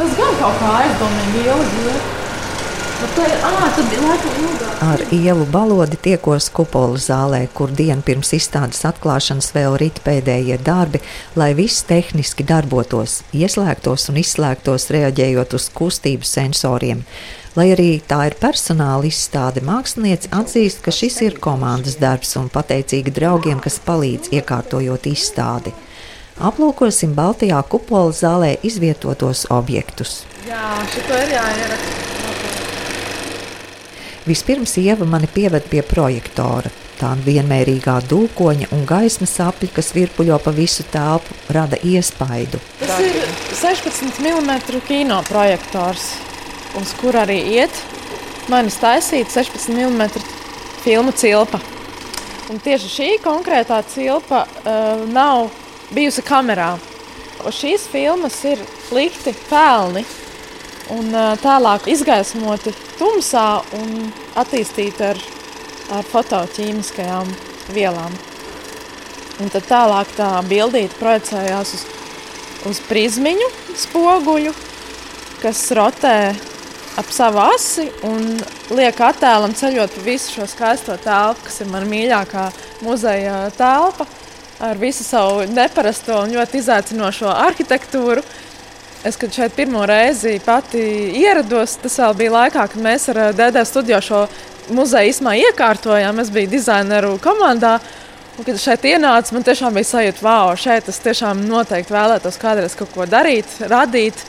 Tas gan kaut kā aizdomīgi ilgi. Ar ievu balodi tiekos kupola zālē, kur dienu pirms izstādes atklāšanas vēl rit pēdējie darbi, lai viss tehniski darbotos, ieslēgtos un izslēgtos, reaģējot uz kustību sensoriem. Lai arī tā ir personāla izstāde, mākslinieci atzīst, ka šis ir komandas darbs un pateicīgi draugiem, kas palīdz iekārtojot izstādi. Aplūkosim Baltijā kupola zālē izvietotos objektus. Jā, šito ir jāieraksta. Vispirms Ieva mani pieved pie projektora. Tā vienmērīgā dūkoņa un gaismas apli, kas virpuļo pa visu telpu, rada iespaidu. Tas ir 16 mm kino projektors, uz kur arī iet manis taisīta 16 mm filmu cilpa. Un tieši šī konkrētā cilpa uh, nav bijusi kamerā. Šīs filmas ir likti pelni un tālāk izgaismoti tumsā un attīstīti ar, ar fotoķīmiskajām vielām. Un tad tālāk tā bildīte projicējās uz, uz prizmiņu spoguļu, kas rotē ap savu asi un liek attēlam ceļot visu šo skaisto telpu, kas ir mana mīļākā muzeja telpa, ar visu savu neparasto un ļoti izaicinošo arhitektūru. Es, kad šeit pirmo reizi pati ierados, tas vēl bija laikā, kad mēs ar DD studiju šo muzeju īsumā iekārtojām. Es biju dizaineru komandā. Un, kad šeit ienāca, man tiešām bija sajūta, wow, šeit es tiešām noteikti vēlētos kādreiz kaut ko darīt, radīt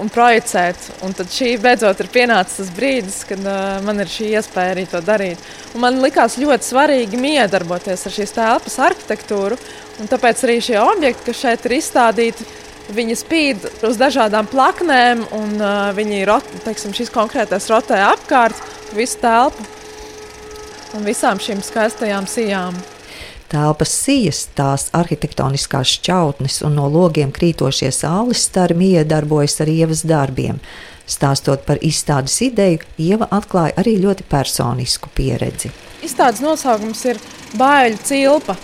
un projicēt. Un tad šī beidzot ir pienācis tas brīdis, kad uh, man ir šī iespēja arī to darīt. Un man likās ļoti svarīgi miedarboties ar šīs telpas arhitektūru. Tāpēc arī šie objekti, kas šeit ir izstādīti, Viņi spīd uz dažādām plaknēm, un uh, viņi rot, teiksim, šis konkrētais rotē apkārt visu telpu un visām šīm skaistajām sijām. Telpas sijas, tās arhitektoniskās šķautnes un no logiem krītošie saules stari iedarbojas ar ievas darbiem. Stāstot par izstādes ideju, Ieva atklāja arī ļoti personisku pieredzi. Izstādes nosaukums ir Bāļu cilpa.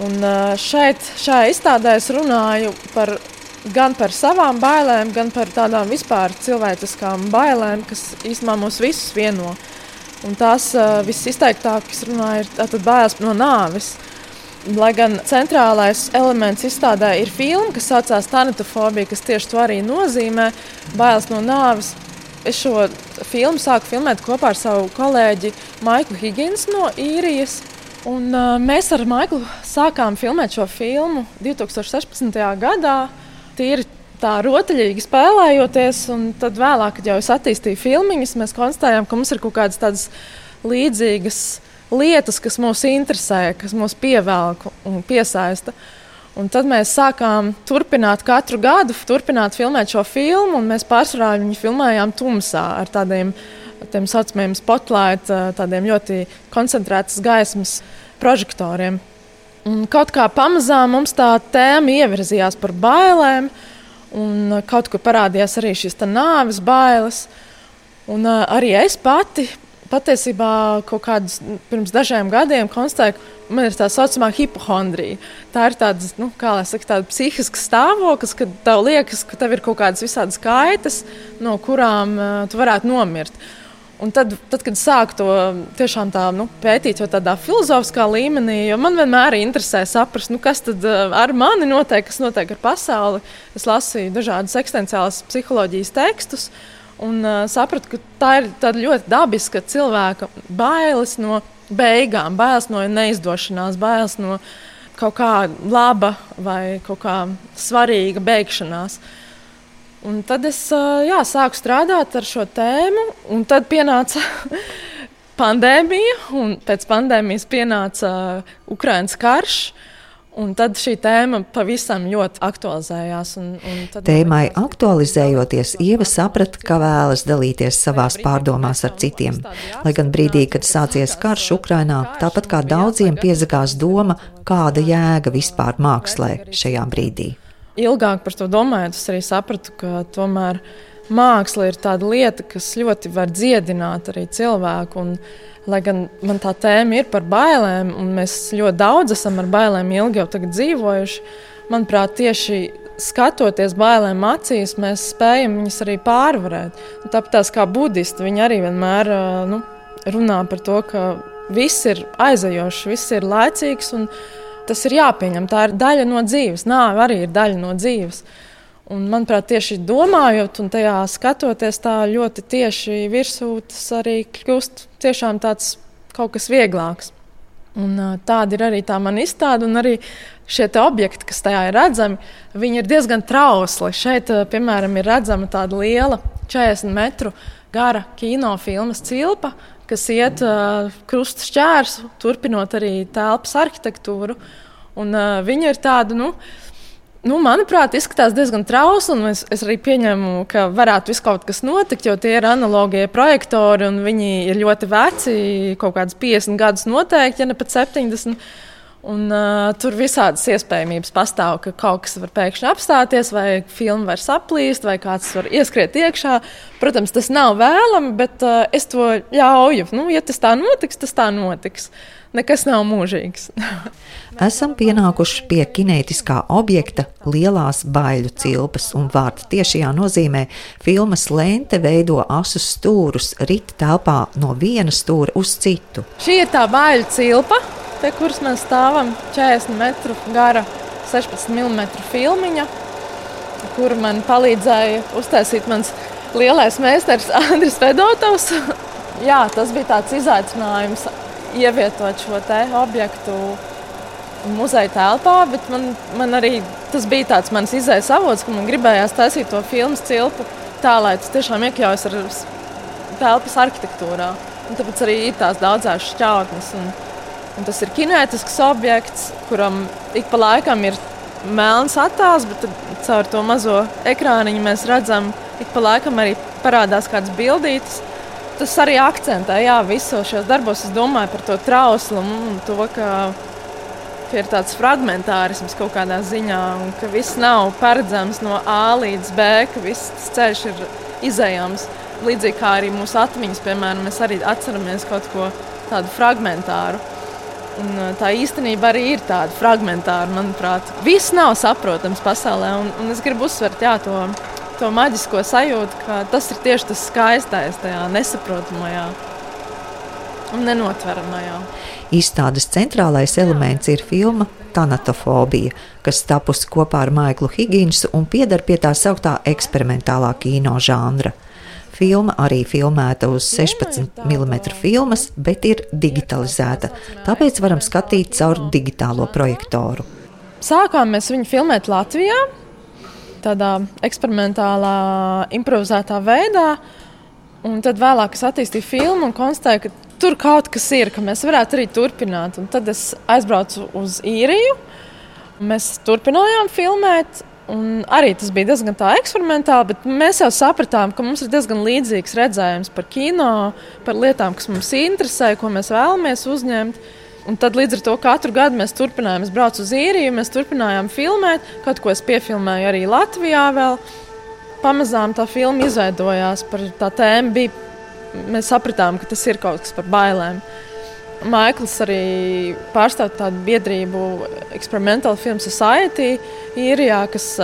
Un šeit, šajā izstādē es runāju par, gan par savām bailēm, gan par tādām vispār cilvēciskām bailēm, kas īstenībā mūs visus vieno. Un tās visizteiktāk, kas runāja, ir bailes no nāves. Lai gan centrālais elements izstādē ir filma, kas saucās Tanatofobija, kas tieši to arī nozīmē, bailes no nāves. Es šo filmu sāku filmēt kopā ar savu kolēģi Maiku Higginsu no īrijas. Un, uh, mēs ar Maiklu sākām filmēt šo filmu 2016. gadā. Tīri tā rotaļīgi spēlējoties, un tad vēlāk, kad jau es attīstīju filmiņas, mēs konstatējām, ka mums ir kaut kādas tādas līdzīgas lietas, kas mūs interesē, kas mūs pievelk un piesaista. Un tad mēs sākām turpināt katru gadu, turpināt filmēt šo filmu, un mēs pārsvarā viņu filmējām tumsā ar tādiem tiem saucamiem spotlight, tādiem ļoti koncentrētas gaismas prožektoriem. Un kaut kā pamazām mums tā tēma ievirzījās par bailēm, un kaut kur parādījās arī šīs nāves bailes. Un arī es pati patiesībā kaut kādus pirms dažiem gadiem konstatēju, ka man ir tā saucamā hipohondrija. Tā ir tāds, nu, kā lai saka, tāds psihisks stāvoklis, kad tev liekas, ka tev ir kaut kādas visādas kaitas, no kurām uh, tu varētu nomirt. Un tad, tad, kad sāku to tiešām tā, nu, pētīt, jau tādā filozofiskā līmenī, jo man vienmēr interesē saprast, nu, kas tad eh, ar mani notiek, kas notiek ar pasauli. Es lasīju dažādus eksistenciālās psiholoģijas tekstus un uh, sapratu, ka tā ir ļoti dabiska cilvēka bailes no beigām, bailes no neizdošanās, bailes no kaut kā laba vai kaut kā svarīga beigšanās. Uh, Un tad es jā, sāku strādāt ar šo tēmu, un tad pienāca pandēmija, un pēc pandēmijas pienāca Ukraiņas karš. Un tad šī tēma pavisam ļoti aktualizējās. Un, un Tēmai aktualizējoties, Ieva saprata, ka vēlas dalīties savās pārdomās ar citiem. Lai gan brīdī, kad sācies karš Ukrainā, tāpat kā daudziem piezagās doma, kāda jēga vispār mākslē šajā brīdī ilgāk par to domājot, es arī sapratu, ka tomēr māksla ir tāda lieta, kas ļoti var dziedināt arī cilvēku. Un, lai gan man tā tēma ir par bailēm, un mēs ļoti daudz esam ar bailēm ilgi jau dzīvojuši, manuprāt, tieši skatoties bailēm acīs, mēs spējam viņas arī pārvarēt. Un tāpat tās kā budisti, viņi arī vienmēr nu, runā par to, ka viss ir aizajošs, viss ir laicīgs un tas ir jāpieņem. Tā ir daļa no dzīves, nāve arī ir daļa no dzīves. Un, manuprāt, tieši domājot un tajā skatoties tā ļoti tieši virsū, tas arī kļūst tiešām tāds kaut kas vieglāks. Un, tāda ir arī tā mana izstāde, un arī šie objekti, kas tajā ir redzami, viņi ir diezgan trausli. Šeit, piemēram, ir redzama tāda liela 40 metru gara kinofilmas cilpa, kas iet uh, krusta šķērsu, turpinot arī telpas arhitektūru. Un, uh, viņa ir tāda, nu, Nu, manuprāt, izskatās diezgan trausli. Es, es arī pieņemu, ka varētu viss kaut kas notikt, jo tie ir analogie projektori un viņi ir ļoti veci, kaut kādas 50 gadus noteikti, ja ne pat 70. Un, uh, tur visādas iespējamības pastāv, ka kaut kas var pēkšņi apstāties, vai filma var saplīst, vai kāds var ieskriet iekšā. Protams, tas nav vēlami, bet uh, es to ļauju. Nu, ja tas tā notiks, tas tā notiks. Nekas nav mūžīgs. Esam pienākuši pie kinētiskā objekta lielās baiļu cilpas, un vārda tiešajā nozīmē filmas lente veido asus stūrus rīt telpā no viena stūra uz citu. Šī ir tā baiļu cilpa pie kuras mēs stāvam 40 metru gara 16 mm filmiņa, kuru man palīdzēja uztaisīt mans lielais meistars Andris Fedotovs. Jā, tas bija tāds izaicinājums ievietot šo objektu muzeja telpā, bet man, man arī tas bija tāds mans izējas avots, ka man gribējās taisīt to filmu cilpu tā, lai tas tiešām iekļaujas ar telpas arhitektūrā. Un tāpēc arī ir tās daudzās šķautnes. Un, Un tas ir kinētisks objekts, kuram ik pa laikam ir melns attēls, bet caur to mazo ekrāniņu mēs redzam, ik pa laikam arī parādās kādas bildītas. Tas arī akcentē, jā, visos šajos darbos. Es domāju par to trauslumu un to, ka, ka ir tāds fragmentārisms kaut kādā ziņā, un ka viss nav paredzams no A līdz B, ka viss ceļš ir izējams. Līdzīgi kā arī mūsu atmiņas, piemēram, mēs arī atceramies kaut ko tādu fragmentāru. Un tā īstenība arī ir tāda fragmentāra, manuprāt. Viss nav saprotams pasaulē, un, un es gribu uzsvert jā, to, to maģisko sajūtu, ka tas ir tieši tas skaistais tajā nesaprotamajā un nenotveramajā. Izstādes centrālais elements ir filma Tanatofobija, kas tapusi kopā ar Maiklu Higginsu un piedar pie tā sauktā eksperimentālā kino žanra. Filma arī filmēta uz 16 mm filmas, bet ir digitalizēta. Tāpēc varam skatīt caur digitālo projektoru. Sākām mēs viņu filmēt Latvijā, tādā eksperimentālā, improvizētā veidā. Un tad vēlāk es attīstīju filmu un konstatēju, ka tur kaut kas ir, ka mēs varētu arī turpināt. Un tad es aizbraucu uz īriju. Mēs turpinājām filmēt, Un arī tas bija diezgan eksperimentāli, bet mēs jau sapratām, ka mums ir diezgan līdzīgs redzējums par kino, par lietām, kas mums interesē, ko mēs vēlamies uzņemt. Un tad līdz ar to katru gadu mēs turpinājām, es braucu uz īriju, mēs turpinājām filmēt, kaut ko es piefilmēju arī Latvijā. Vēl. Pamazām tā filma izveidojās par tā tēmu. Bija, mēs sapratām, ka tas ir kaut kas par bailēm. Maikls arī pārstāv tādu biedrību, Experimental Film Society, īrijā, kas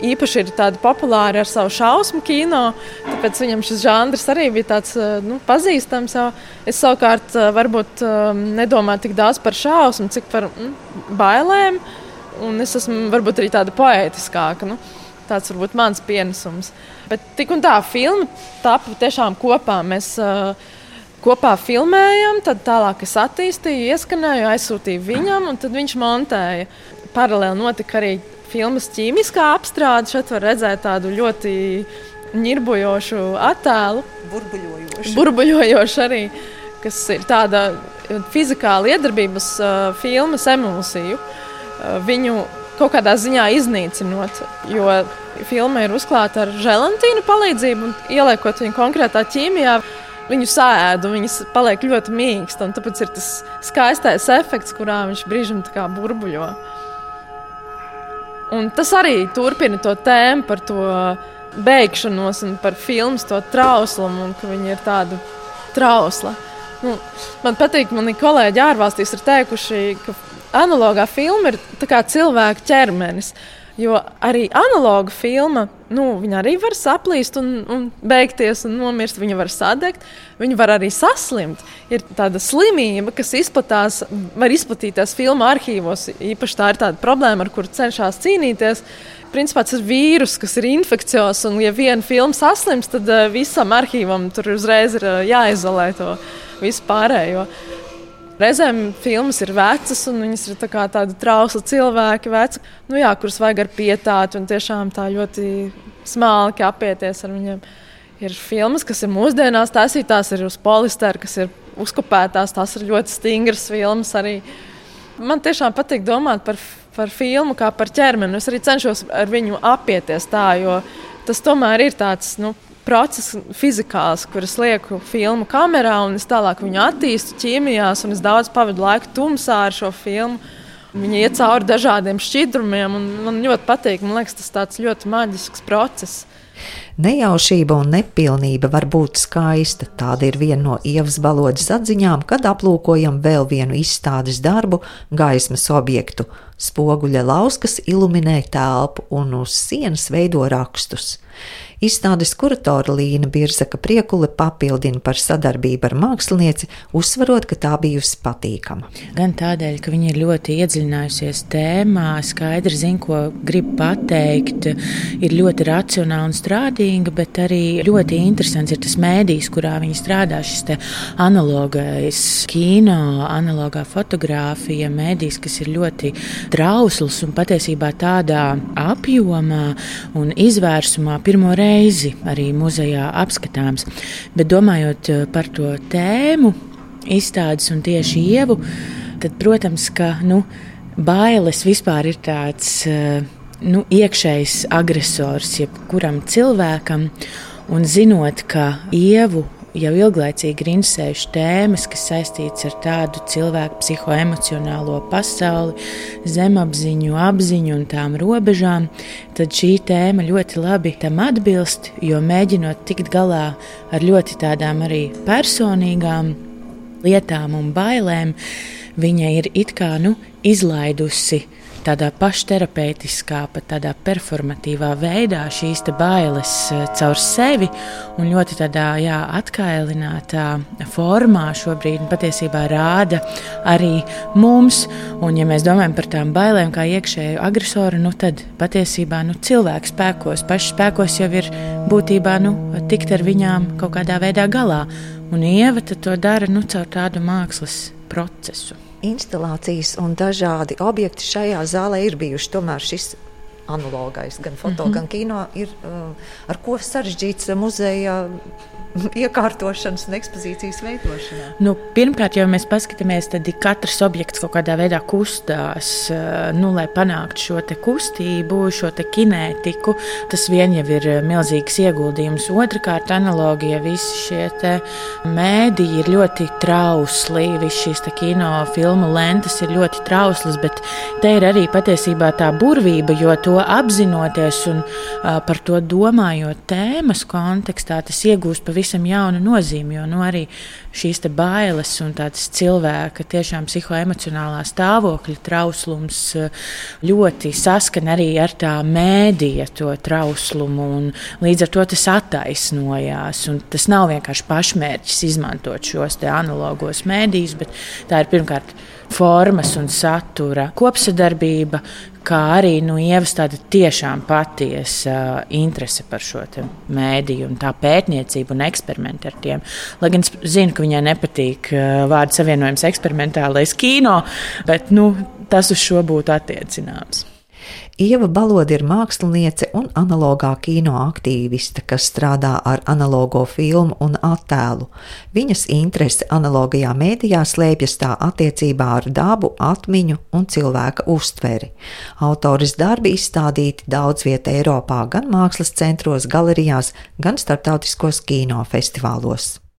īpaši ir tāda populāra ar savu šausmu kino. Tāpēc viņam šis žanrs arī bija tāds nu, pazīstams. Jau. Es savukārt varbūt nedomāju tik daudz par šausmu, cik par mm, bailēm. Un es esmu varbūt arī tāda poētiskāka. Nu, tāds varbūt mans pienesums. Bet tik un tā filma tapu tiešām kopā. Mēs, uh, kopā filmējam, tad tālāk es attīstīju, ieskanēju, aizsūtīju viņam, un tad viņš montēja. Paralēli notika arī filmas ķīmiskā apstrāde. Šeit var redzēt tādu ļoti nirbojošu attēlu. Burbuļojošu. Burbuļojošu arī, kas ir tāda fizikāla iedarbības uh, filmas emulsiju. Uh, viņu kaut kādā ziņā iznīcinot, jo filma ir uzklāta ar želantīnu palīdzību un ieliekot viņu konkrētā ķīmijā viņu sēdu, viņas paliek ļoti mīkstas. Tāpēc ir tas skaistais efekts, kurā viņš brīžam burbuļo. Un tas arī turpina to tēmu par to beigšanos un par filmu to trauslumu, un ka viņi ir tādi trausli. Nu, man patīk, mani kolēģi ārvalstīs ir teikuši, ka analogā filma ir cilvēka ķermenis. Jo arī analoga filma, nu, viņa arī var saplīst un, un beigties un nomirst. Viņa var sadegt, viņa var arī saslimt. Ir tāda slimība, kas izplatās, var izplatīties filmu arhīvos. Īpaši tā ir tāda problēma, ar kuru cenšas cīnīties. Principā tas ir vīrus, kas ir infekcijos, un ja viena filma saslims, tad uh, visam arhīvam tur uzreiz ir uh, jāizolē to visu pārējo. Reizēm filmas ir vecas, un viņas ir tā tādi trausli cilvēki, veci, nu jā, kurus vajag ar pietāti un tiešām tā ļoti smalki apieties ar viņiem. Ir filmas, kas ir mūsdienās taisītās, ir uz polistera, kas ir uzkopētās. Tās ir ļoti stingras filmas. Arī. Man tiešām patīk domāt par, par filmu kā par ķermeni. Es arī cenšos ar viņu apieties tā, jo tas tomēr ir tāds. Nu, process, fizikāls, kuras lieku filmu kamerā, un es tālāk viņu attīstu ķīmijās, un es daudz pavadu laiku tumsā ar šo filmu. Viņa iet cauri dažādiem šķidrumiem, un man ļoti patīk. Man liekas, tas ir ļoti maģisks process. Nejaušība un nepilnība var būt skaista. Tāda ir viena no ievas balodas atziņām, kad aplūkojam vēl vienu izstādes darbu, gaismas objektu. Spoguļa lauskas iluminē telpu un uz sienas veido rakstus. Izstādes kuratore Līna Birzaka priekule papildina par sadarbību ar mākslinieci, uzsverot, ka tā bijusi patīkama. Gan tādēļ, ka viņa ir ļoti iedziļinājusies tēmā, skaidri zina, ko grib pateikt, ir ļoti racionāla un strādīga, bet arī ļoti interesants ir tas mēdījis, kurā viņa strādā. Šis analogais kino, analogā fotografija, mēdījis, kas ir ļoti trausls un patiesībā tādā apjomā un izvērsumā pirmo reizi arī muzejā apskatāms. Bet domājot eh, par to tēmu, izstādes un tieši ievu, tad, protams, ka nu, bailes vispār ir tāds eh, nu, iekšējs agresors jebkuram cilvēkam. Un zinot, ka ievu jau ilglaicīgi ir interesējuši tēmas, kas saistītas ar tādu cilvēku psihoemocionālo pasauli, zemapziņu, apziņu un tām robežām, tad šī tēma ļoti labi tam atbilst, jo mēģinot tikt galā ar ļoti tādām arī personīgām lietām un bailēm, viņa ir it kā nu, izlaidusi tādā pašterapeitiskā, pat tādā performatīvā veidā šīs bailes eh, caur sevi un ļoti tādā jā, atkailinātā formā šobrīd patiesībā rāda arī mums. Un, ja mēs domājam par tām bailēm kā iekšēju agresoru, nu, tad patiesībā nu, cilvēks spēkos, pašs spēkos jau ir būtībā nu, tikt ar viņām kaut kādā veidā galā. Un Ieva to dara nu, caur tādu mākslas procesu instalācijas un dažādi objekti šajā zālē ir bijuši. Tomēr šis analogais, gan foto, mm -hmm. gan kino, ir uh, ar ko sarežģīts muzeja iekārtošanas un ekspozīcijas veidošanā? Nu, pirmkārt, jau mēs paskatāmies, tad katrs objekts kaut kādā veidā kustās, eh, nu, lai panāktu šo kustību, šo kinētiku. Tas vien jau ir eh, milzīgs ieguldījums. Otrakārt, analogija visi šie mēdī ir ļoti trausli. Visas šīs kino filmu lentes ir ļoti trauslas, bet te ir arī patiesībā tā burvība, jo to apzinoties un par to domājot tēmas kontekstā, tas iegūst pavisam jaunu nozīmi. Jo nu, arī šīs bailes un tāds cilvēka tiešām psihoemocionālā stāvokļa trauslums ļoti saskan arī ar tā mēdīja to trauslumu. Līdz ar to tas attaisnojās. Tas nav vienkārši pašmērķis izmantot šos analogos mēdījus, bet tā ir pirmkārt formas un satura kopsadarbība, kā arī nu, ievas tāda tiešām patiesa interese par šo mēdīju un tā pētniecību un eksperimenti ar tiem. Lai gan es zinu, ka viņai nepatīk vārdu savienojums eksperimentālais kino, bet nu, tas uz šo būtu attiecināms. Ieva Balode ir māksliniece un analogā kino aktīviste, kas strādā ar analogo filmu un attēlu. Viņas interese analogajā mēdījā slēpjas tā attiecībā ar dabu, atmiņu un cilvēka uztveri. Autoris darbi izstādīti daudz vietā Eiropā, gan mākslas centros, galerijās, gan starptautiskos kino festivālos.